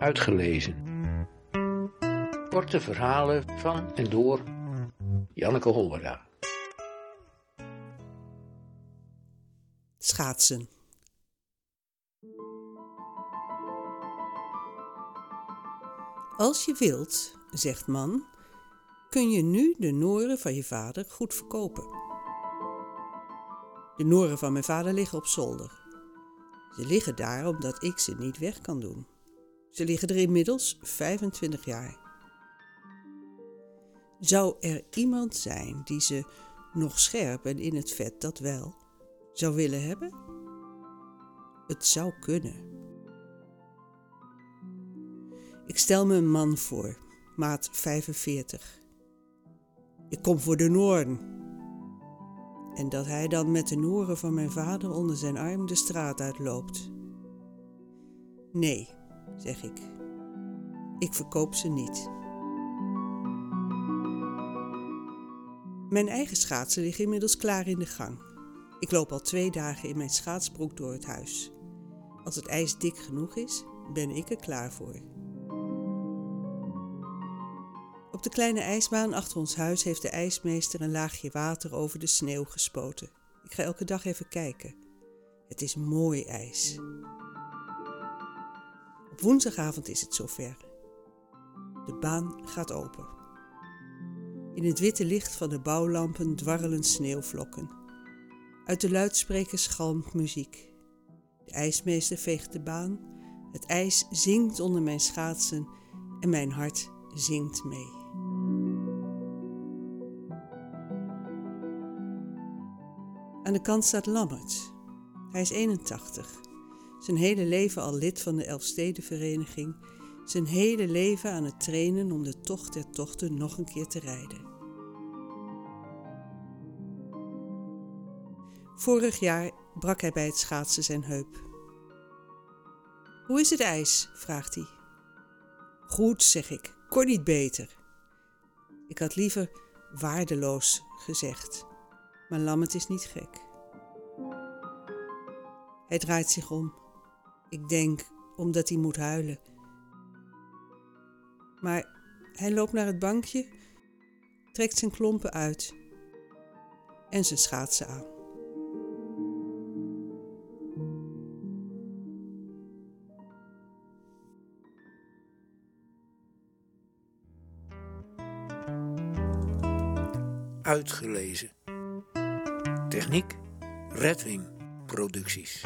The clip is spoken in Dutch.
Uitgelezen. Korte verhalen van en door Janneke Hollera. Schaatsen. Als je wilt, zegt man, kun je nu de noren van je vader goed verkopen. De noren van mijn vader liggen op zolder. Ze liggen daar omdat ik ze niet weg kan doen. Ze liggen er inmiddels 25 jaar. Zou er iemand zijn die ze nog scherp en in het vet dat wel zou willen hebben? Het zou kunnen. Ik stel me een man voor, maat 45. Ik kom voor de Noorden. En dat hij dan met de noren van mijn vader onder zijn arm de straat uitloopt. Nee, zeg ik. Ik verkoop ze niet. Mijn eigen schaatsen liggen inmiddels klaar in de gang. Ik loop al twee dagen in mijn schaatsbroek door het huis. Als het ijs dik genoeg is, ben ik er klaar voor. Op de kleine ijsbaan achter ons huis heeft de ijsmeester een laagje water over de sneeuw gespoten. Ik ga elke dag even kijken. Het is mooi ijs. Woensdagavond is het zover. De baan gaat open. In het witte licht van de bouwlampen dwarrelen sneeuwvlokken. Uit de luidsprekers galmt muziek. De ijsmeester veegt de baan. Het ijs zingt onder mijn schaatsen en mijn hart zingt mee. Aan de kant staat Lammert. Hij is 81. Zijn hele leven al lid van de Elfstedenvereniging. Zijn hele leven aan het trainen om de tocht der tochten nog een keer te rijden. Vorig jaar brak hij bij het schaatsen zijn heup. Hoe is het ijs? vraagt hij. Goed, zeg ik. Kon niet beter. Ik had liever waardeloos gezegd. Maar Lammet is niet gek. Hij draait zich om. Ik denk omdat hij moet huilen. Maar hij loopt naar het bankje, trekt zijn klompen uit en zijn schaatsen aan. Uitgelezen. Techniek Redwing Producties.